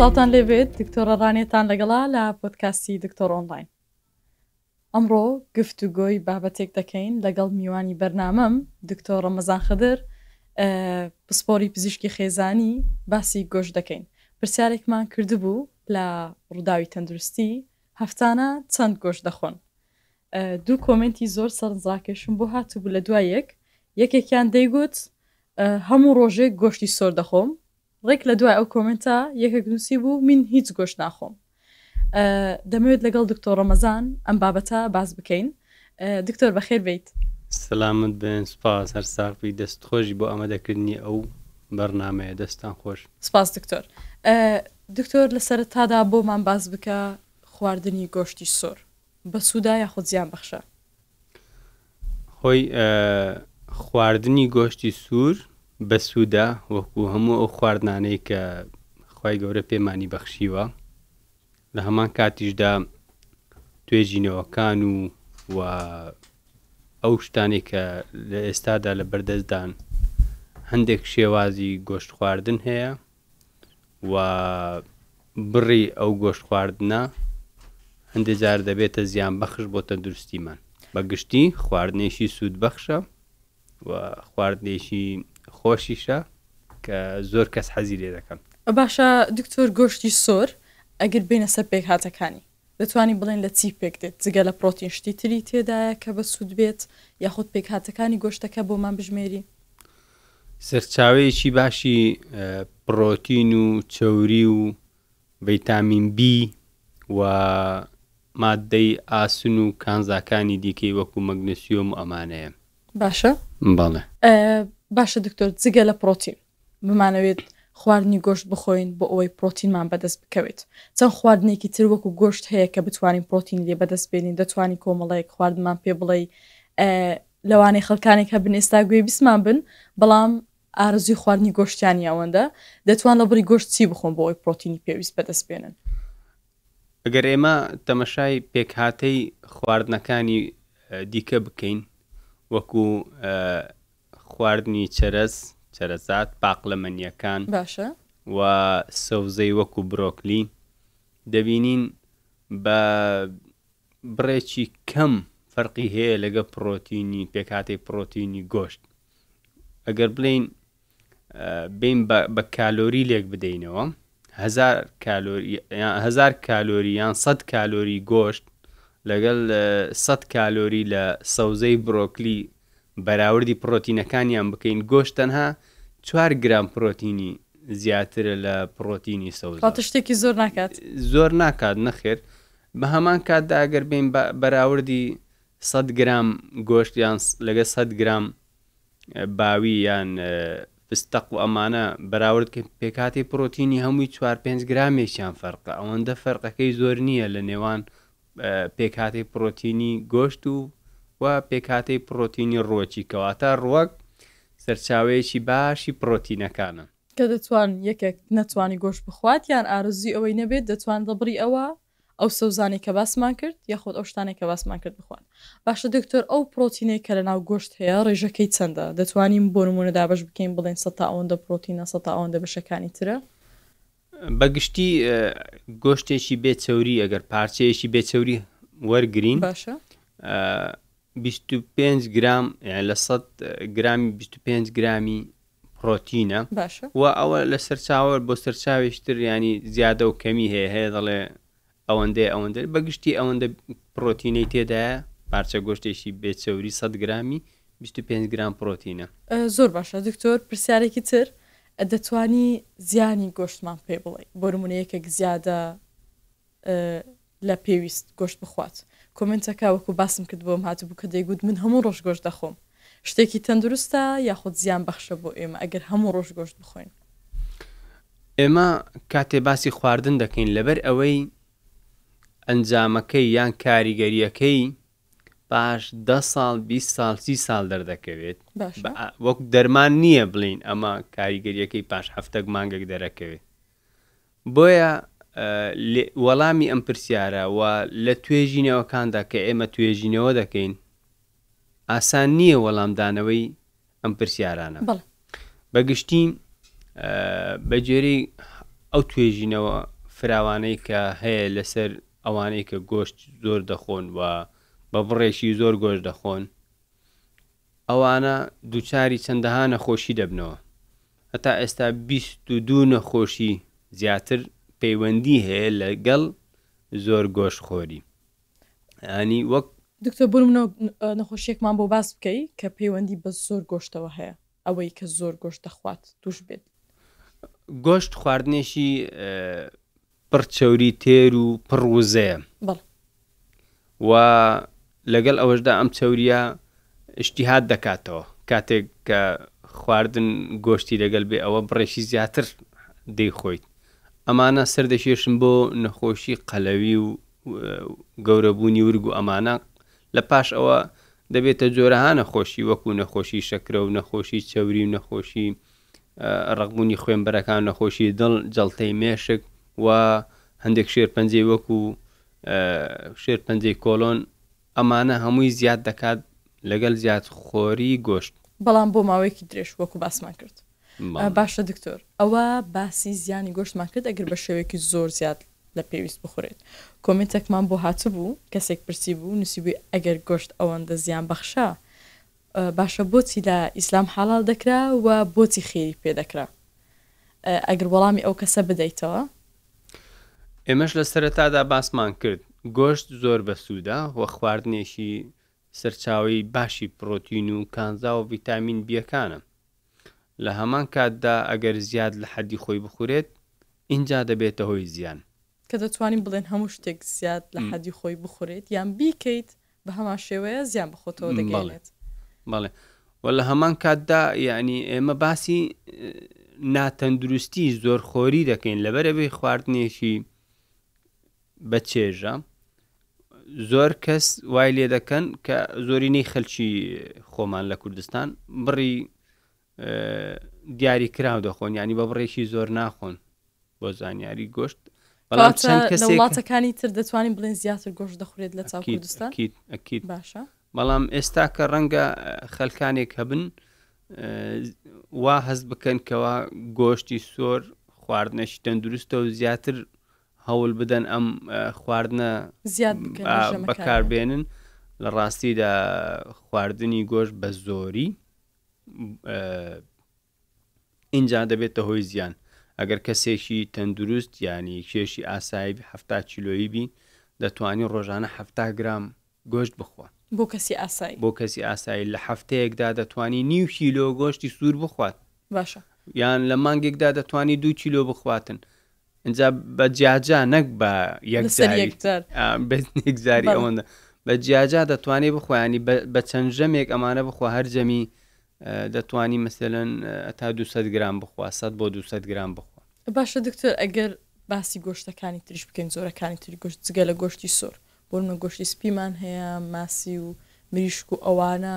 سڵاوتان لێبێت دکتۆرە ڕانێتان لەگەڵا لە پۆتکاسی دکتۆر ئۆنلاین ئەمڕۆ گفت و گۆی بابەتێک دەکەین لەگەڵ میوانی بەرنامەم دکتۆر ڕەمەزان خدر پسپۆری پزیشکی خێزانی باسی گۆش دەکەین پرسیارێکمان کردبوو لە ڕووداوی تەندروستی هەفتانە چەند گۆشت دەخۆن؟ دوو کۆمێنتی زۆر سەرنجڕاکێشم بۆ هاتبوو لە دوای یەک، یەکێکیان دەیگوت هەموو ڕۆژێک گۆشتی سۆر دەخۆم، ڕێک لە دوای ئەو کۆمێنتە یەکێک نووسیبوو من هیچ گۆشت ناخۆم. دەمەوێت لەگەڵ دکتۆر ڕەمەزان ئەم بابەتە باس بکەین. دکتۆر بەخێر بێیت. سەلامەت بن، سوپاس، هەر ساغ بی. دەست خۆش بۆ ئامادەکردنی ئەو بەرنامەیە، دەستتان خۆش. سپاس دکتۆر. دکتۆر لە سەرەتادا بۆمان باس بکە خواردنی گۆشتی سور بەسودە یاخود زیان بەخشە؟ خۆی خواردنی گۆشتی سوور بەسوودە وەکو هەموو ئەو خواردنانەی کە خی گەورە پێمانی بەخشیوە لە هەمان کاتیشدا توێژینەوەکان و و ئەو شتانێک کە لە ئێستادا لە بەردەستدان هەندێک شێوازی گۆشت خواردن هەیە و بڕی ئەو گۆشت خواردنە هەندێک جار دەبێتە زیان بەخش بۆ تەندروستیمان بە گشتی خواردنێکی سوود بەخشە و خواردنێکی خۆشیشە کە زۆر کەس حەزی لێ دەکەم باشە دکتۆر گۆشتی سۆر ئەگر بینە سەر پێکهاتەکانی دەتوانین بڵێین لە چی پێک دێت؟ جگە لە پرۆتین شتی تری تێدایە کە بەسوود بێت؟ یاخود پێکهاتەکانی گۆشتەکە بۆمان بژمێری؟ سەرچاوەیەکی باشی پرۆتین و چەوری و ڤیتامین بی و ماددەی ئاسن و کانزاکانی دیکەی وەکو مەگنسیۆم و ئەمانەیە باشە بەڵێ باشە دکتۆر جگە لە پرۆتین بمانەوێت خواردنی گۆشت بخۆین بۆ ئەوەی پرۆتینمان بەدەست بکەوێت، چەند خواردنێکی تر وەکو گۆشت هەیە کە بتوانین پرۆتین لێ بەدەست بێنین، دەتوانی کۆمەڵەیەک خواردنمان پێ بڵێی؟ لەوانەیە خەڵکانێک هەبن ئێستا گوێی بیسمان بن بەڵام ئارزوی خواردنی گۆشتیانی ئەوەندە دەتوان لە بڕی گۆشت چی بخۆن بۆ ئەوی پرۆتینی پێویست بەدەست بێنن ئەگەر ئێمە تەمەشای پێکهاتەی خواردنەکانی دیکە بکەین وەکو خواردنی چەرەز، چەرەزات، پاقلەمەنییەکان باشە. و سەوزەی وەکو برۆکلی، دەبینین بە بڕێکی کەم فەرقی هەیە لەگەڵ پڕۆتینی، پێکهاتەی پڕۆتینی گۆشت. ئەگەر بڵێین بێین بە کالۆری لێک بدەینەوە، هەزار کالۆری یان هەزار کالۆری یان سەد کالۆری گۆشت لەگەڵ سەد کالۆری لە سەوزەی برۆکلی بەراوردی پڕۆتینەکانیان بکەین، گۆشت تەنها چوار گرام پڕۆتینی زیاترە لە پڕۆتینی سەوزە. واتە شتێکی زۆر ناکات. زۆر ناکات، نەخێر. بە هەمان کاتدا ئەگەر بێین بە بەراوردی سەد گرام گۆشت یان لەگەل سەد گرام باوی یان فستەق و ئەمانە بەراورد بکەین، پێکهاتەی پڕۆتینی هەمووی چوار پێنج گرامێکیان فەرقە، ئەوەندە فەرقەکەی زۆر نییە لە نێوان پێکهاتەی پڕۆتینی گۆشت و و پێکهاتەی پڕۆتینی ڕووەکی، کەواتە ڕووەک سەرچاوەیەکی باشی پڕۆتینەکانە. کە دەتوان یەکێک نەتوانی گۆشت بخوات یان ئارەزووی ئەوەی نەبێت دەتوان دەبڕی ئەوە ئەو سەوزانەی کە باسمان کرد یاخود ئەو شتانەی کە باسمان کرد بخوات. باشە دکتۆر ئەو پڕۆتینەی کە لەناو گۆشت هەیە ڕێژەکەی چەندە؟ دەتوانین بۆ نموونە دابەش بکەین بڵێین سەد تا ئەوەندە پڕۆتینە سەد تا ئەوەندە بەشەکانی ترە؟ بە گشتی گۆشتێکی بێ چەوری ئەگەر پارچەیەکی بێ چەوری وەرگین باشە 25 گرام لە 100 گرامی 25 گرامی پرۆتینە باشە و ئەوە لە سەرچاوە بۆ سەرچاوێشتر ینی زیادە و کەمی هەیە هەیە دەڵێ ئەوەندەی ئەوەندە بە گشتی ئەوەندە پڕۆتینەی تێدایە پارچە گۆشتێکی بێ چەوری سەد گرامی بیست و پێنج گرام پڕۆتینە. زۆر باشە دکتۆر پرسیارێکی تر دەتوانی زیانی گۆشتمان پێ بڵێی بۆ نمونە یەکێک زیادە لە پێویست گۆشت بخوات کۆمێنتەکە وەکو باسم کرد بۆم هاتبوو کە دەیگوت من هەموو ڕۆژ گۆشت دەخۆم شتێکی تەندروستە یاخود زیان بەخشە بۆ ئێمە ئەگەر هەموو ڕۆژ گۆشت بخۆین ئێمە کاتێ باسی خواردن دەکەین لەبەر ئەوەی ئەنجامەکەی یان کاریگەریەکەی پاش دە ساڵ 20 سال سی سال دەردەکەوێت وەک دەرمان نییە بڵین ئەمە کاریگەریەکەی پاش هەفتەک مانگەک دەرەکەوێت بۆیە وەڵامی ئەم پرسیارە و لە توێژینەوەکاندا کە ئێمە توێژینەوە دەکەین ئاسان نییە وەڵامدانەوەی ئەم پرسیارانە بەڵێ بە گشتی بە گوێرەی ئەو توێژینەوە فراوانەی کە هەیە لەسەر ئەوانەی کە گۆشت زۆر دەخۆن و بە بڕێکی زۆر گۆشت دەخۆن ئەوانە دووچاری چەندەها نەخۆشی دەبنەوە هەتا ئێستا 22 نەخۆشی زیاتر پەیوەندی هەیە لەگەڵ زۆر گۆشتخۆری ئانی وەک. دکتۆر بۆ نمونە نەخۆشیەکمان بۆ باس بکەی کە پەیوەندی بە زۆر گۆشتەوە هەیە ئەوەی کە زۆر گۆشت دەخوات توش بێت. گۆشت خواردنێکی پڕ چەوری تێر و پڕ وزەیە بەڵێ. و لەگەڵ ئەوەشدا ئەم چەوریە ئشتیهات دەکاتەوە کاتێک کە خواردن گۆشتی لەگەل بێ ئەوە بڕێکی زیاتر دەیخۆیت ئەمانە سەردەکێشن بۆ نەخۆشی قەلەوی و گەورەبوونی ورگ و ئەمانە، لە پاش ئەوە دەبێتە جۆرەها نەخۆشی وەکو نەخۆشی شەکرە و نەخۆشی چەوری و نەخۆشی ڕەقبوونی خوێنبەرەکان و نەخۆشی دڵ، جەڵتەی مێشک و هەندێک شێرپەنجەی وەکو شێرپەنجەی کۆڵۆن، ئەمانە هەمووی زیاد دەکات لەگەل زیاد خۆری گۆشت. بەڵام بۆ ماوەیەکی درێژ وەکو باسمان کرد. باشە دکتۆر ئەوە باسی زیانی گۆشتمان کرد ئەگەر بە شێوەیەکی زۆر زیاد لە پێویست بخورێت کۆمێنتەکمان بۆ هاتبوو کەسێک پرسی بوو نووسیبووی ئەگەر گۆشت ئەوەندە زیان بەخشە باشە بۆچی لە ئیسلام حاڵال دەکرا و بۆچی خێری پێ دەکرا ئەگەر وەڵامی ئەو کەسە بدەیتەوە ئێمەش لە سەرەتادا باسمان کرد گۆشت زۆر بەسوودە و خواردنێکی سەرچاوی باشی پرۆتین و کانزا و ڤیتامین بیەکانە لە هەمان کاتدا ئەگەر زیاد لە حەدی خۆی بخورێت ئینجا دەبێتە هۆی زیان. کە دەتوانین بڵێن هەموو شتێک زیاد لە حەدی خۆی بخورێت یان بیکەیت بە هەمان شێوەیە زیان بە خۆتەوە دەگەیەنێت. بەڵێ وە لە هەمان کاتدا یانی ئێمە باسی ناتەندروستی زۆر خۆری دەکەین لەبەرئەوەی خواردنێکی بە چێژە زۆر کەس وای لێ دەکەن کە زۆرینەی خەلکی خۆمان لە کوردستان بڕی دیاری کراو دەخۆن ینی بە بڕێکی زۆر ناخۆن بۆ زانیاری گۆشت بەڵام چەند کەس وڵاتەکانی تر دەتوانین بڵێن زیاتر گۆشت دەخورێت لە چاو کوردستان ئەکییت باشە بەڵام ئێستا کە ڕەنگە خەلکانێک هەبن وا هەست بکەن کەەوە گۆشتی سۆر خواردنەشی تەندروستە و زیاتر هەول بدەن ئەم خواردنە زیاد بکەن و ژەمەکان بەکار نەدەن. بێنن لە ڕاستیدا خواردنی گۆشت بە زۆری ئینجا دەبێتە هۆی زیان ئەگەر کەسێکی تەندروست یانی کێشی ئاسایی بی حەفتا کیلۆیی بی دەتوانی ڕۆژانە حەفتا گرام گۆشت بخوا بۆ کەسی ئاسایی. بۆ کەسی ئاسایی لە حەفتەیەکدا دەتوانی نیو کیلۆ گۆشتی سوور بخوات باشە. یان لە مانگێکدا دەتوانی دوو کیلۆ بخواتن ئینجا بە جیاجا نەک بە لەسەر یەکجاری یەکجار بە یەکجاری بەڵێ ئەوەندە بە جیاجا دەتوانێت بخۆیانی بە بە چەند ژەمێک ئەمانە بخوا هەر جەمی اه، دەتوانی مەسەلەن اه، تا 200 گرام بخوا 100 بۆ 200 گرام بخوا باشە دکتۆر ئەگەر باسی گۆشتەکانی تریش بکەین جۆرەکانی تری گۆشت جگە لە گۆشتی سۆر بۆ منە گۆشتی سپیمان هەیە ماسی و مریشک و ئەوانە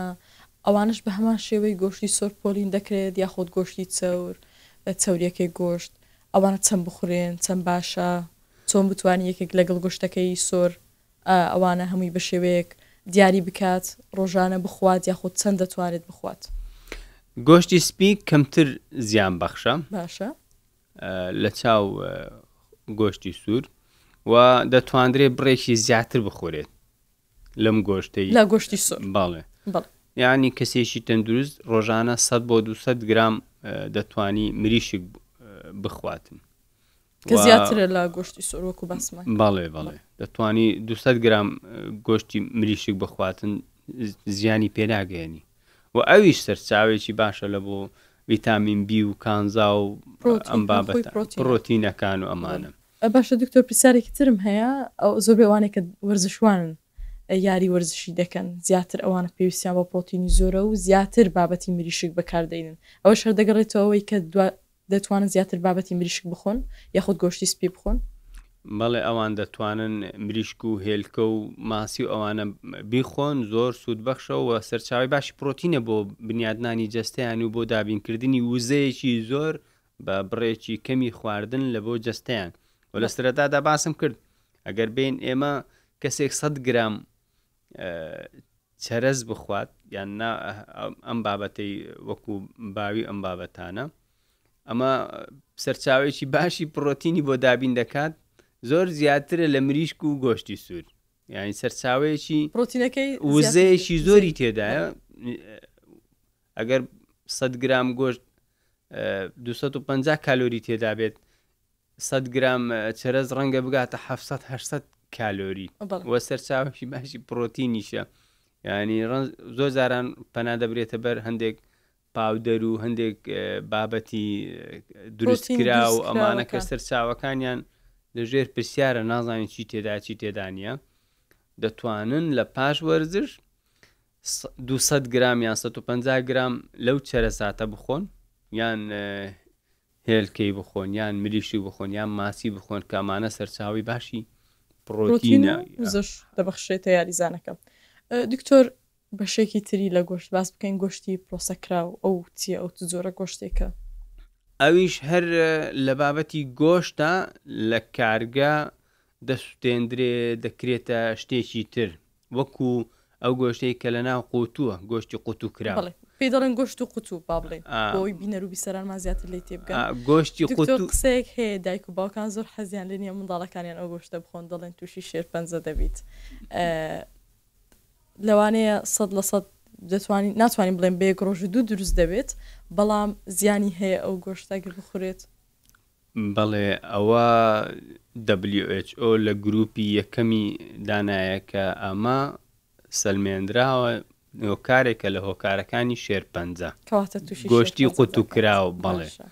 ئەوانش بە هەمان شێوەی گۆشتی سۆر پۆلین دەکرێت یاخود گۆشتی چەور چوریەکەی گۆشت ئەوانە چەند بخورێن چەند باشە چۆن بتوانین یەکێک لەگەڵ گۆشتەکەی سۆر ئەوانە هەمووی بە شێوەیەک دیاری بکات ڕۆژانە بخوات یاخود چەند دەتوانێت بخوات. گۆشتی سپی کەمتر زیان بەخشە باشە. لە چاو گۆشتی سوور و دەتواندرێت بڕێکی زیاتر بخورێت. لەم گۆشتەی لا گۆشتی سور باڵێ یعنی کەسێکی تەندروست ڕۆژانە سە بۆ دو گرام دەتوانی مریشک بخواتن کە زیاترە لە گۆشتی سۆر وەکو باسمان باڵێ باڵێ دەتوانی دو گرام گۆشتی مریشک بخواتن زیانی پێناگەێنی و ئەویش سەرچاوێکی باشە لە بۆ ویتامین بی و کانزا و ئەم بابەت پرۆتینەکان و ئەمانە باشە دکتۆر پرسیارێکی ترم هەیە ئەو زۆربەی ئەوانەی کە وەرزشوانن یاری وەرزشی دەکەن زیاتر ئەوانە پێویستیان بە پڕۆتینی زۆرە و زیاتر بابەتی مریشک بەکار دەینن ئەوەش هەر دەگەڕێتەوە ئەوەی کە دەتوانن زیاتر بابەتی مریشک بخۆن یاخود گۆشتی سپی بخۆن؟ بەڵێ ئەوان دەتوانن مریشک و هێلکە و ماسی و ئەوانە بیخۆن زۆر سوود بەخشەوە و سەرچاوی باشی پرۆتینە بۆ بنیادنانی جەستەیان و بۆ دابینکردنی وزەیەکی زۆر بە بڕێکی کەمی خواردن لە بۆ جەستەیان و لە سرەتادا باسم کرد ئەگەر بین ئێمە کەسێک 100 گرام چەرەز بخوات یان نا ئەم بابەتەی وەکو باوی ئەم بابەتانە ئەمە سەرچاوێکی باشی پرۆتینی بۆ دابین دەکات زۆر زیاترە لە مریشک و گۆشتی سوور یعنی سەرچاوەیەکی پرۆتینەکەی وزەیەکی زۆری تێدایە ئەگەر 100 گرام گۆشت دوو سەد و پەنجا کالۆری تێدابێت، سەد گرام چەرەز ڕەنگە بگاتە حەفت سەد هەشت سەد کالۆری و سەرچاوەکی باشی پڕۆتینیشە ینی زۆر جاران پەنا دەبرێتە بەر هەندێک پاودەر و هەندێک بابەتی دروستکرا و ئەمانە کە سەرچاوەکانیان لەژێر پرسیارە نازانین چی تێدا چی تێدانە دەتوانن لە پاش وەرزش دوو سەد گرام یان سەد و پەنجا گرام لەو چەرەساتە بخۆن یان هێلکەی بخۆن یان مریشک بخۆن یان ماسی بخۆن کە ئەمانە سەرچاوی باشی پڕۆتین و وزەش دەبەخشێتە یاریزانەکە. دکتۆر بەشێکی تری لە گۆشت باس بکەین گۆشتی پرۆسەکراو ئەو چیە ئەو چ جۆرە گۆشتێکە؟ ئەویش هەر لە بابەتی گۆشتە لە کارگە دەسوتێندرێ دەکرێتە شتێکی تر وەکو ئەو گۆشتەی کە لە ناو قوتووە گۆشتی قوتو کراوە. بەڵێ پێی دەڵێن گۆشت و قوتو با بڵێین بۆ ئەوەی بینەر و بیسەرانمان زیاتر لێی تێبگەن. گۆشتی قوتو. دکتۆر قسەیەک هەیە دایک و باوکان زۆر حەزیان لێ نییە منداڵەکانیان ئەو گۆشتە بخۆن دەڵێن تووشی شێرپەنجە دەبیت لەوانەیە سەد لە سەد دەتوانین ناتوانین بڵێن بە یەک ڕۆژ و دوو دروست دەبێت بەڵام زیانی هەیە ئەو گۆشتە گەر بخورێت. بەڵێ ئەوە WHO لە گروپی یەکەمی دانایە کە ئەمە سەلمێندراوە هۆکارێکە لە هۆکارەکانی شێرپەنجە کەواتە تووشی گۆشتی شێرپەنجە قوت و دەکات. کراو بەڵێ باشە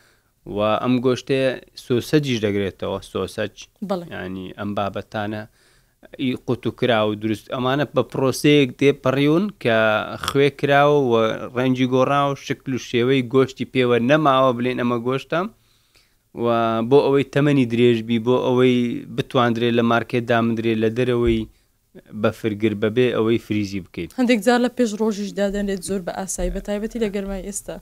و ئەم گۆشتەیە سۆسەجیش دەگرێتەوە سۆسەج بەڵێ یانی ئەم بابەتانە ئی قوت و کراو و دروست ئەمانە بە پرۆسەیەک تێپەڕیون کە خوێ کراوە و ڕەنگی گۆڕاوە شکل و شێوەی گۆشتی پێوە نەماوە بلێن ئەمە گۆشتە و بۆ ئەوەی تەمەنی درێژ بی بۆ ئەوەی بتواندرێت لە مارکێت دامندرێت لە دەرەوەی بەفرگر بەبێ ئەوەی فریزی بکەیت. هەندێک جار لە پێش ڕۆژیش دادەنرێت زۆر بە ئاسایی بە تایبەتی لە گەرمای ئێستا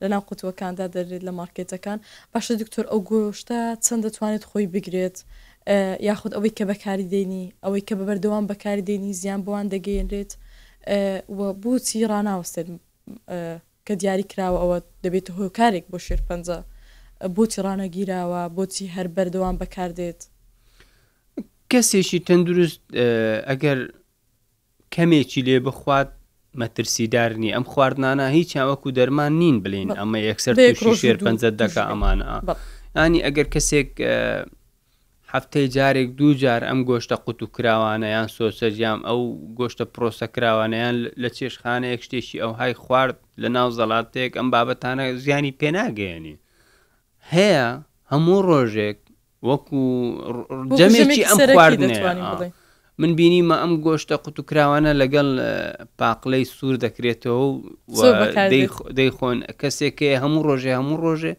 لە ناو قوتوەکان دادەنرێت لە مارکێتەکان باشە دکتۆر ئەو گۆشتە چەند دەتوانێت خۆی بگرێت یاخود ئەوەی کە بەکاری دێنی ئەوەی کە بە بەردەوام بەکاری دێنی زیان بۆوان دەگەیەنرێت و بۆچی ڕاناوەستێت کە دیاری کراوە ئەوە دەبێتە هۆکارێک بۆ شێرپەنجە، بۆچی ڕانەگیراوە، بۆچی هەر بەردەوام بەکاردێت؟ کەسێکی تەندروست ئەگەر کەمێکی لێ بخوات مەترسیدار نییە ئەم خواردنانە هیچ وەکو دەرمان نین بلین ئەمە یەکسەر شێرپەنجە دەکە ئەمانە ینی ئەگەر کەسێک هەفتەی جارێک دوو جار ئەم گۆشتە قوتوکراوانە یان سۆسەج یان ئەو گۆشتە پرۆسەکراوانە یان لە چێشتخانەیەک شتێکی ئەوهای خوارد لە ناو زەڵاتەیەک ئەم بابەتانە زیانی پێناگەیەنی هەیە هەموو ڕۆژێک وەکو جەمێکی ئەم خواردنێ من بینیمە ئەم گۆشتە قوتوکراوانە لەگەڵ پاقلەی سوور دەکرێتەوە و دەیخۆن کەسێکەیە هەموو ڕۆژێ هەموو ڕۆژێ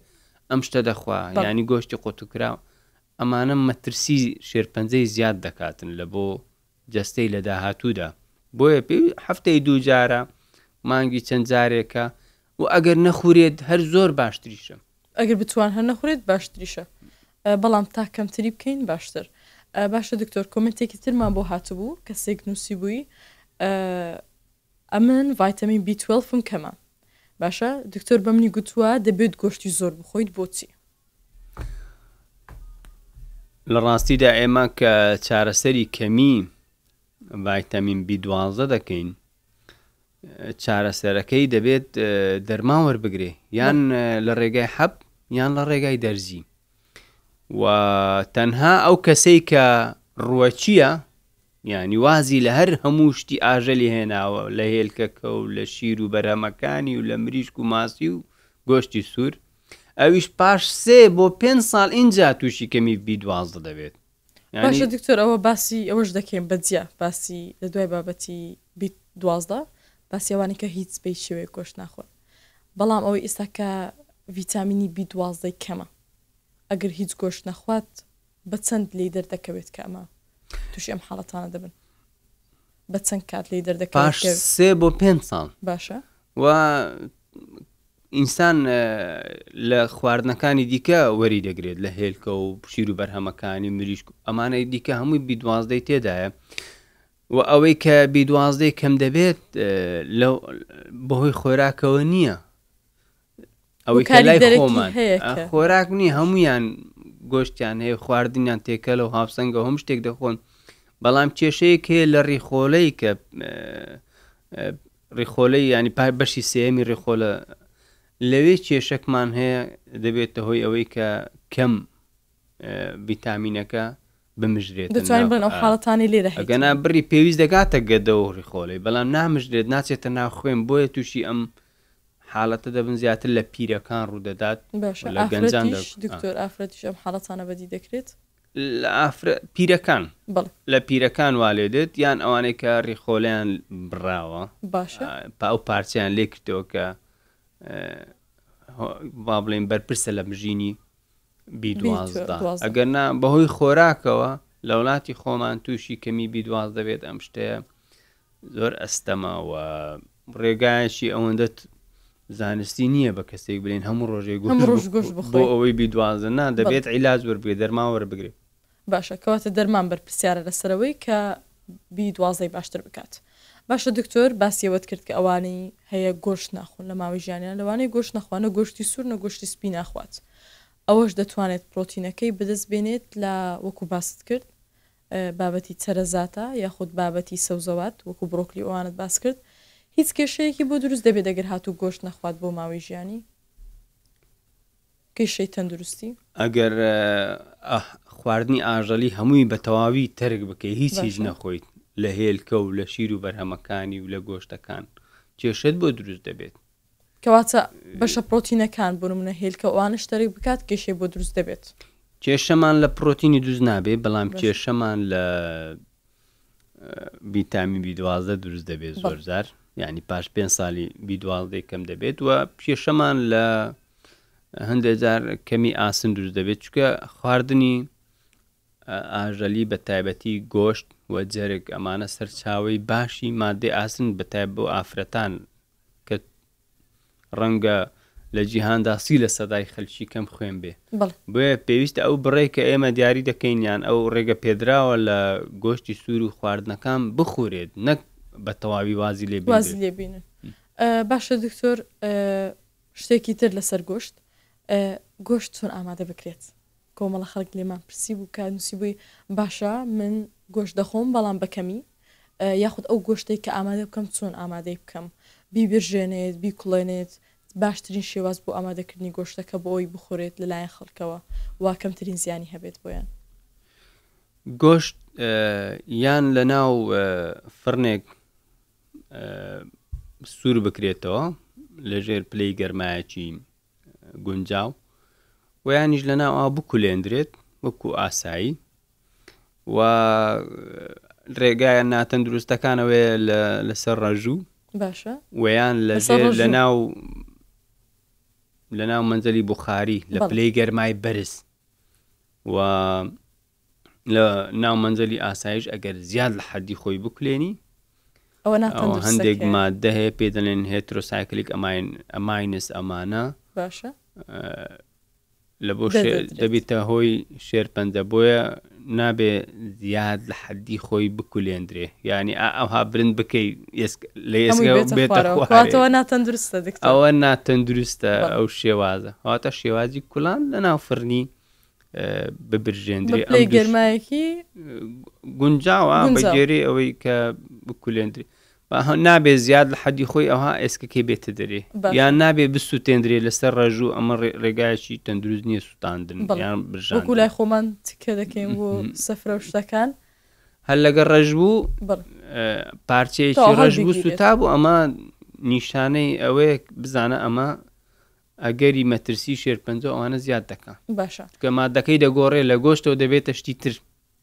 ئەم شتە دەخوا یانی گۆشتی قوتوکراو ئەمانە مەترسی شێرپەنجەی زیاد دەکاتن لە بۆ جەستەی لە داهاتوودا بۆیە پێ هەفتەی دوو جارە مانگی چەند جارێکە و ئەگەر نەخورێت هەر زۆر باشتریشە ئەگەر بتوان هەر نەخورێت باشتریشە بەڵام تا کەمتری بکەین باشتر باشە دکتۆر کۆمنتێکی ترمان بۆ هاتبوو کەسێک نووسی بووی ئەمن ڤایتەمین بی توێڵفم کەمە. باشە دکتۆر بە منی گوتوە دەبێت گۆشتی زۆر بخۆیت بۆچی؟ لە ڕاستیدا ئێمە کە چارەسەری کەمی ڤایتامین بی دوازدە دەکەین چارەسەرەکەی دەبێت دەرمان وەربگرێ یان لە ڕێگای حەب یان لە ڕێگای دەرزی و تەنها ئەو کەسەی کە ڕوەچیە یانی وازی لە هەر هەموو شتی ئاژەلی هێناوە، لە هێلکەکە و لە شیر و بەرهەمەکانی و لە مریشک و ماسی و گۆشتی سوور، ئەویش پاش سێ بۆ پێنج ساڵ ئینجا تووشی کەمی بی دوازدە دەبێت. یانی. باشە دکتۆر ئەوە باسی ئەوەش دەکەین بە جیا باسی لە دوای بابەتی بی دوازدە باسی ئەوانەی کە هیچ بە هیچ شێوەیەک گۆشت ناخۆن بەڵام ئەوەی ئێستا کە ڤیتامینی بی دوازدەی کەمە ئەگەر هیچ گۆشت نەخوات بە چەند لێی دەردەکەوێت کە ئەمە تووشی ئەم حاڵەتانە دەبن؟ بە چەند کات لێی دەردەکەوێت پاش کە سێ بۆ پێنج ساڵ باشە؟ و ئینسان اه، لە خواردنەکانی دیکە وەری دەگرێت لە هێلکە و شیر و بەرهەمەکانی مریشک و ئەمانەی دیکە هەمووی بیدوازدەی تێدایە و ئەوەی کە بیدوازدەی کەم دەبێت اه، لەو بەهۆی خۆراکەوە نییە ئەوەی کە لای خۆمان خۆراک نیە هەمویان گۆشتیان هەیە خواردنیان تێکە لەو هاوسەنگە هەم شتێک دەخۆن بەڵام کێشەیەک هەیە لە ڕیخۆلەی کە ڕیخۆلەی ینی پار بەشی سێمی ڕیخۆلە لەوێ کێشەکمان هەیە دەبێتە هۆی ئەوەی کە کەم ڤیتامینەکە بمژرێت دەتوانین بن ئەو حاڵەتانی لێرە گەنا بڕی پێویست دەگاتە گەدە و ڕیخۆلەی بەڵام نامژرێت ناچێتە ناخوێن بۆیە تووشی ئەم حالەتە دەبن زیاتر لە پیرەکان ڕوودەدات باشە لە گەنجان دە ئافرەتیش دکتۆر ئافرەتیش ئەم حاڵەتانە بەدی دەکرێت؟ لە ئافرە پیرەکان بەڵێ لە پیرەکان وا لێ دێت یان ئەوانەی کە ڕیخۆلیان بڕاوە باشە ئا، پا ئەو پارچەیان لێ کردەوە کە ئە، هۆ- وا بڵێن بەرپرسە لە مژینی بی دوازدە ئەگەر نا بەهۆی خۆراکەوە لە وڵاتی خۆمان تووشی کەمی بی دوازدە بێت ئەم شتەیە زۆر ئەستەمەوە ڕێگایەکی ئەوەندە زانستی نییە بە کەسێک بلێن هەموو ڕۆژێک بۆ ئەوەی بیدوازە نا دەبێت عیلاج وەربێ دەرماوەرە بگرێت باشە کەواتە دەرمان بەرپرسیارە لەسەرەوەی کە بی دوازدەی باشتر بکات باشە دکتۆر باسی ئەوەت کرد کە ئەوانەی هەیە گۆشت ناخۆن لە ماوەی ژیانیان لەوانەیە گۆشت نەخوا نە گۆشتی سوور نە گۆشتی سپی ناخوات ئەوەش دەتوانێت پرۆتینەکەی بەدەست بێنێت لە وەکو باست کرد بابەتی چەرەزاتە یاخود بابەتی سەوزەوات وەکو بڕۆکلی ئەوانت باس کرد هیچ کێشەیەکی بۆ دروست دەبێت دەگەر هاتوو گۆشت نەخوات بۆ ماوەی ژیانی گەشەی تەندروستی. ئەگەر خواردنی ئاژەڵی هەمووی بە تەواوی تەرک بکەی هیچ هیچ نەخۆیت لە هێلکە و لە شیر و بەرهەمەکانی و لە گۆشتەکان کێشەت بۆ دروست دەبێت. کەواتە بەشە پڕۆتینەکان بۆ نموونە هێلکە و ئەوانەش تەرک بکات کێشەی بۆ دروست دەبێت. کێشەمان لە پڕۆتینی دروست نابێت بەڵام کێشەمان لە ڤیتامین بی دوازدە دروست دەبێت زۆر جار یعنی پاش پێ سالی بی دوازدەی کەم دەبێت و کێشەمان لە هەندێک جار کەمی ئاسن دروست دەبێت چکە خواردنی ئاژەلی بە تایبەتی گۆشت و جەرگ ئەمانە سەرچاوی باشی مادەی ئاسن بەتای بۆ ئافرەتان کە ڕەنگە لە جیهاندا سی لە سەدای خەلکی کەم خوێن بێ بۆیە پێویستە ئەو بڕێ کە ئێمە دیاری دەکەینیان ئەو ڕێگە پێدراوە لە گۆشتی سوور و خواردنەکان بخورێت نەک بە تەواوی وازی لێ وازی لێبین باشە دکتۆر شتێکی تر لەسەر گۆشت گۆشت چۆن ئامادە بکرێت کۆمەڵە خەڵک لێمان پرسیبوو کە نووسیبووی باشە من گۆشت دەخۆم بەڵام بە کەمی یاخود ئەو گۆشتەی کە ئامادە بکەم چۆن ئامادەی بکەم بیبرژێنێت بیکوڵێنێت باشترین شێواز بۆ ئامادەکردنی گۆشتەکە بۆ ئەوی بخورێت لەلایەن خەڵکەوە وا کەمترین زیانی هەبێت بۆیان گۆشت یان لە ناو فڕنێک سوور بکرێتەوە لەژێر پلەی گەرمایەکی گونجاو و یانیش لە ناو ئاو بکولێندرێت وەکو ئاسایی و ڕێگایە ناتەندروستەکانەوەێ لەسەر ڕەژوو باشە ویان لەژێر لە ناو لە ناو منزلی بخاری لە پلەی گەرمای بەرز و لە ناو مەنجەلی ئاسایش ئەگەر زیاد لە حەدی خۆی بکلێنی ئەوە هەندێک مادە هەیە پێ دەڵێن هێترۆسایکلیک ئەماین ئەماینس ئەمانە باشە لە بۆ دەبیتە هۆی شێر پەنجە بۆیە نابێ زیاد لە حەدی خۆی بکولێندرێ ینی ئەوها برند بکەی لە ئێسکەوە ناتەندروستە ئەوە ناتەندروستە ئەو شێوازە هاتە شێوازی کولان لە ناو فرنی ببرژێندرێ ئەم گەرمایەکی گونجاوە بەگێری ئەوەی کە بکولێندری نابێ زیاد لە حەدی خۆی ئەوها ئێسکەکەی بێتە دەرێ یان نابێ بسووتێندرێ لەسەر ڕێژوو ئەمە ڕێگایکی تەندروست نییە سووتاندن بەڵیان بژانکو لای خۆمان تکە دەکەین بۆ سەفرە شتەکان هەر لەگە ڕێژ بوو پارچەیەکی ڕێژ بوو سوتا بوو ئەمە نیشانەی ئەوەیە بزانە ئەمە ئەگەری مەترسی شێرپەنجە و ئەوانە زیاد دەکا. باشە. چونکە ماددەکەی دەگۆڕێ لە گۆشتەوە دەبێتە شتی تر.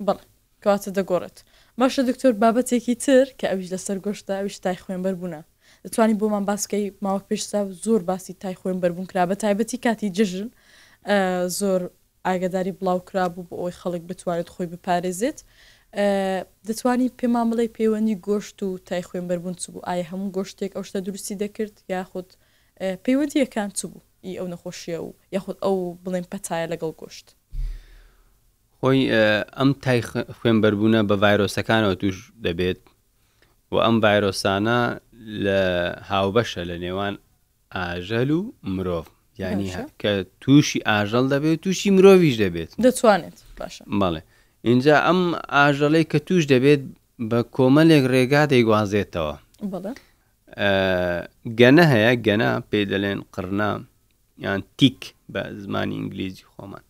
بەڵێ. کەواتە دەگۆڕێت. باشە دکتۆر بابەتێکی تر کە ئەویش لەسەر گۆشتە ئەویش تای خوێنبەر بوونە. دەتوانی بۆمان باس کەی ماوەک پێش ئیستا زۆر باسی تای خوێنبەر بوون کرا بە تایبەتی کاتی جەژن زۆر ئاگەداری بڵاو کرابوو بۆ ئەوەی خەڵک بتوانێت خۆی بپارێزێت. دەتوانی پێمان بڵێی پەیوەندی گۆشت و تای خوێنبەر بوون چ بوو؟ ئایە هەموو گۆشتێک ئەو شتە دروستی دەکرد یاخود پەیوەدییەکان چ بوو؟ ی ئەو نەخۆشییە و یاخود ئەو بڵێن پەتایە لەگەڵ گۆشت؟ خۆی ئەم تای خوێنبەربوونە بە ڤایرۆسەکانەوە توش دەبێت و ئەم ڤایرۆسانە لە هاوبەشە لە نێوان ئاژەل و مرۆڤ ینی کە تووشی ئاژەڵ دەبێت تووشی مرۆڤش دەبێت دەتوانێت باشە بەڵێ اینجا ئەم ئاژەڵەی کە توش دەبێت بە کۆمەلێک ڕێگا دەیگوازێتەوە گەنە هەیە گەنە پێی دەلێن قڕنا یان تیک بە زمانی ئینگلیزی خۆمان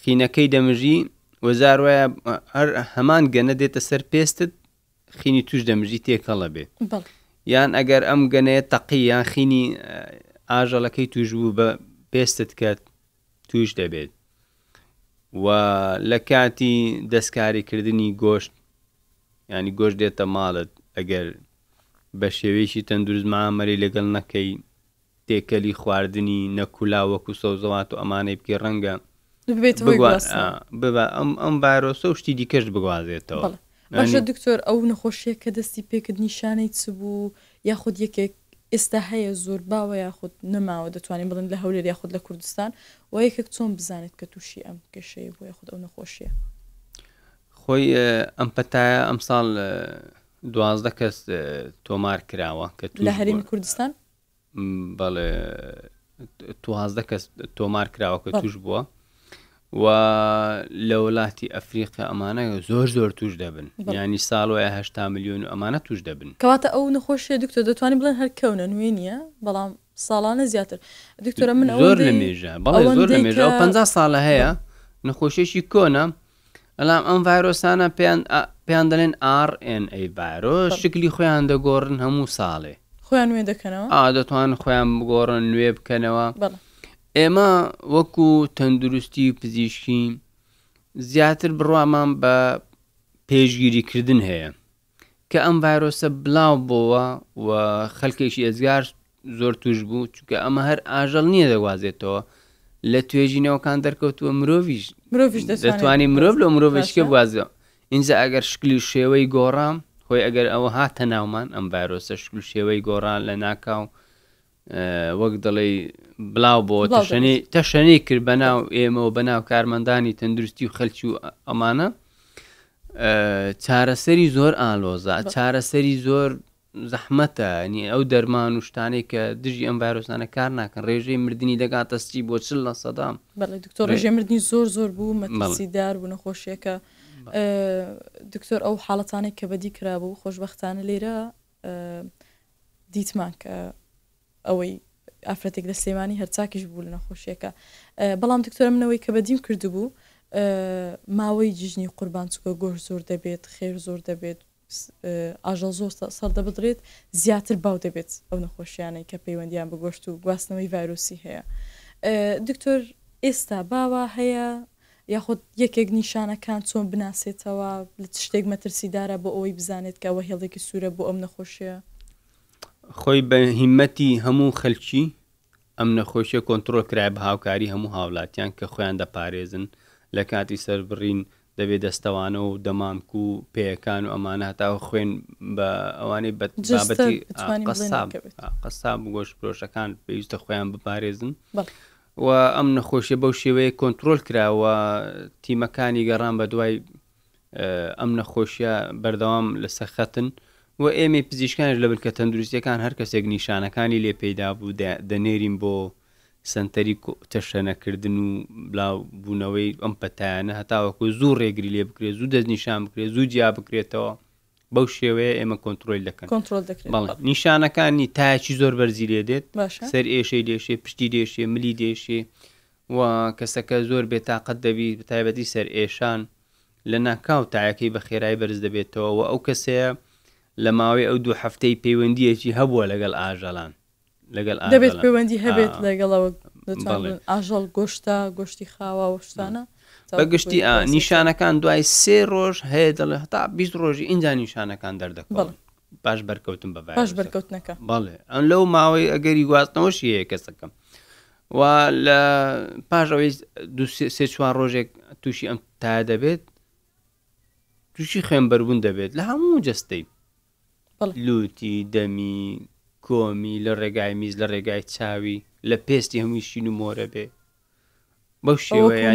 خینەکەی دەمژی وەزار وایە هەر هەمان گەنە دێتە سەر پێستت خینی توش دەمژی تێکەڵە بێ یان ئەگەر ئەم گەنەیە تەقی یان خینی ئاژەڵەکەی توش بوو بە پێستت کرد تووش دەبێت و لە کاتی دەستکاریکردنی گۆشت ینی گۆشت دێتە ماڵت ئەگەر بە شێوەیەکی تەندروست مامەری لەگەڵ نەکەی تێکەلی خواردنی نەکولا وەکو سەوزەوات و ئەمانەی بکە ڕەنگە ببا ئەم ئەم بارۆسە و شتی دیکەش بگوازێتەوە باشە دکتۆر ئەو نەخۆشیە کە دەستی پێکرد نیشانەی چ بوو یاخود یەکێک ئێستا هەیە زۆر باوە یاخود نەماوە دەتوانین بڵێن لە هەولێر یاخود لە کوردستان و یەکێک چۆن بزانێت کە تووشی ئەم کێشەیە بۆ یاخود ئەو نەخۆشیە خۆی ئەم پەتایە ئەمساڵ دوازدە کەس تۆمار کراوە کە لە هەرمی کوردستان بەڵێ توازدە کەس تۆمار کراوە کە توش بووە و لە وڵاتی ئەفریقا ئەمانە زۆر زۆر توش دەبن ینی ساڵ وایە هشتا میلیۆن و ئەمانە توش دەبن کەواتە ئەو نەخۆشیە دکتۆر دەتوانین بڵێن هەر کەونە نوێ نییە بەڵام ساڵانە زیاتر دکتۆرە من زۆر لە مێژە بەڵێ زۆر لە مێژە 50 ساڵە هەیە نەخۆشیێکی کۆنە بەڵام ئەم ڤایرۆسانە پێیان پێیان دەلێن ئاڕ ئێن ئەی ڤایرۆس شکلی خۆیان دەگۆڕن هەموو ساڵێ خۆیان نوێ دەکەنەوە ئا دەتوان خۆیان بگۆڕن نوێ بکەنەوە بەڵێ ئێمە وەکو تەندروستی و پزیشکی زیاتر بڕوامان بە پێشگیریکردن هەیە کە ئەم ڤایرۆسە بلاو بۆوە و خەلکێکی ئێجگار زۆر توش بوو چکە ئەمە هەر ئاژەڵ نییە دەگوازێتەوە لە توێژینەوەکان دەرکەوتووە مرۆڤش دەتوانانی مرۆڤ لە مرۆڤشکە بازە اینجا ئەگەر شکلی شێوەی گۆڕام خۆی ئەگەر ئەوە هاتە ناومان ئەم ڤایرۆسە شکل شێوەی گۆڕان لە ناکاو وەک دەڵێی بڵاو بۆ تەشەنی تەشەنی کرد بە ناو ئێمەەوە بە ناو کارمەندانی تەندروستی و خەلکی و ئەمانە چارەسەری زۆر ئالۆزە چارەسەری زۆر زەحمەتە نی ئەو دەرمان و شتانەی کە دژی ئەم ڤایرۆسانە کار ناکەن ڕێژەی مردنی دەگات تەستی بۆ چل لە سەدام دکتۆر ڕێژێ مردنی زۆر زۆر بوو مەسیدار بوو نەخۆشیەکە دکتۆر ئەو حاڵەتانێک کە بەدی کرابوو خۆشببختانە لێرە دیتمان کە ئەوەی ئافرەتێک لە سلێمانی هەرچاکیش بوو لە نەخۆشیەکە بەڵام دکتۆرە منەوەی کە بەدیم کردبوو ماوەی جژنی قوربان چکە گۆش زۆر دەبێت خێر زۆر دەبێت ئاژەڵ زۆر سەر دەبدرێت زیاتر باو دەبێت ئەو نەخۆشیانەی کە پەیوەندیان بەگۆشت و گواستنەوەی ڤایرۆسی هەیە دکتۆر ئێستا باوە هەیە یاخود یەکێک نیشانەکان چۆن بناسێتەوە، لە چ شتێک مەترسیدارە بۆ ئەوەی بزانێت کە ئەوە هێڵێکی سوورە بۆ ئەم نەخۆشییە؟ خۆی بە هیمەتی هەموو خەلکی ئەم نەخۆشیە کۆنترۆل کرایە بە هاوکاری هەموو هاولاتیان کە خۆیان دەپارێزن لە کاتی سەربڕین دەبێ دەستەوانە و دەمامک و پێیەکان و ئەمانە هەتا خوێن بە ئەوانەی بە بابەتی قەساب قەساب گۆش فرۆشەکان پێویستە خۆیان بپارێزن و ئەم نەخۆشیە بەو شێوەیە کۆنترۆل کرا و تیمەکانی گەڕان بە دوای ئەم نەخۆشیە بەردەوام لەسەر خەتن و ئێمەی پزیشکانش لە بنکە تەندروستیەکان هەر کەسێک نیشانەکانی لێ پێیدا بوو دەنێرین بۆ سنتەری تەشەنەکردن و بلاوبوونەوەی ئەم پەتایانە هەتاوەکو زوو ڕێگری لێ بکرێت زوو دەستنیشان بکرێت زوو جیا بکرێتەوە بەو شێوەیە ئێمە کۆنترۆل دەکەن کۆنترۆل دەکرێت بەڵێ نیشانەکانی تاچی زۆر بەرزی لێ دێت باشە سەر ئێشەی دێشێ پشتی دێشێ ملی دێشێ و کەسەکە زۆر بێتاقەت دەبی بە تایبەتی سەر ئێشان لە ناکاو تایەکەی بە خێرای بەرز دەبێتەوە و ئەو کەسەیە لە ماوەی ئەو دوو هەفتەی پەیوەندیەکی هەبووە لەگەڵ ئاژەڵان لەگەل ئاژەلە دەبێت پەیوەندی هەبێت لەگەڵەوە بەڵێ ئاژەڵ گۆشتە گۆشتی خاوە و شتانە بە گشتی ئا نیشانەکان دوای سێ ڕۆژ هەیە دەڵێ هەتا بیست ڕۆژی ئینجا نیشانەکان دەردەکەون بەڵێ پاش بەرکەوتن بە پاش ڤایرۆسەکە بەرکەوتنەکە بەڵێ ئەم لەو ماوەی ئەگەری گواستنەوەشی هەیە کەسەکەم و لە پاش ئەوەی دوو سێ سێ چوار ڕۆژێک تووشی ئەم تا دەبێت تووشی خوێنبەربوون دەبێت لە هەموو جەستەی لووتی، دەمی، کۆمی، لە ڕێگای میز، لە ڕێگای چاوی، لە پێستی هەمووی شین و مۆرە بێ. بەو شێوەیە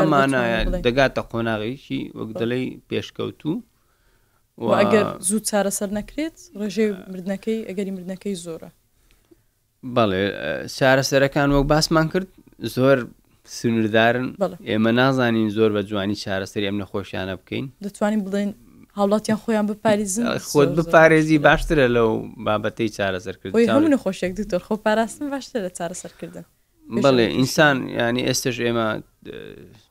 ئەمانایە دەگاتە قۆناغێکی وەک دەڵێی پێشکەوتوو. وەگەر زوو چارەسەر نەکرێت ڕێژەی مردنەکەی ئەگەری مردنەکەی زۆرە. بەڵێ چارەسەرەکان وەک باسمان کرد زۆر سنووردارن ئێمە نازانین زۆر بە جوانی چارەسەری ئەم نەخۆشیانە بکەین دەتوانین بڵێن هاوڵاتیان خۆیان بپارێزن خۆت بپارێزی باشترە لەو بابەتەی چارەسەرکرد هەموو نەخۆشێک دکتۆر خۆ پاراستن باشتر لە چارەسەرکردن بڵێ ئینسان ینی ئێستش ئێمە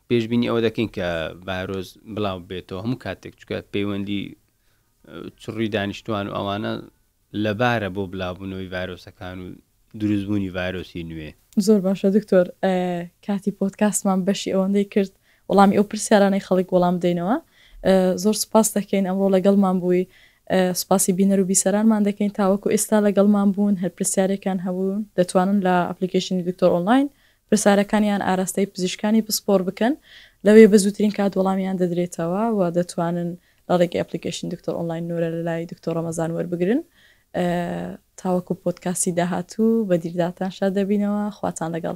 پێشببینی ئەوە دەکەین کە بارۆز بڵاو بێتەوە هەموو کاتێک چکە پەیوەندی چڕی دانیشتوان و ئەوانە لەبارە بۆ بلاوبونەوەی ڤایرۆسەکان و دروست بوونی ڤایرۆسی نوێ. زۆر باشە دکتۆر کاتی پۆدکاستمان بەشی ئەوەندەی کرد وەڵامی ئەو پرسیارانەی خەڵک وەڵام بدەینەوە زۆر سوپاست دەکەین ئەمڕۆ لەگەڵمان بووی سوپاسی بینەر و بیسەرانمان دەکەین تاوەکو ئێستا لەگەڵمان بوون هەر پرسیارێکان هەبوو دەتوانن لە ئەپلیکیشنی دکتۆر ئۆنلاین پرسیارەکانیان ئاراستەی پزیشکانی پسپۆر بکەن لەوێ بە زووترین کات وەڵامیان دەدرێتەوە و دەتوانن لە ڕێگەی ئەپڵیکەیشنی دکتۆر ئۆنڵاین نۆرە لە لای دکتۆر ڕەمەزان وەربگرن تاوەکو پۆدکاستی داهاتوو بە دیرداتان شاد دەبینەوە خواتان لەگەڵ.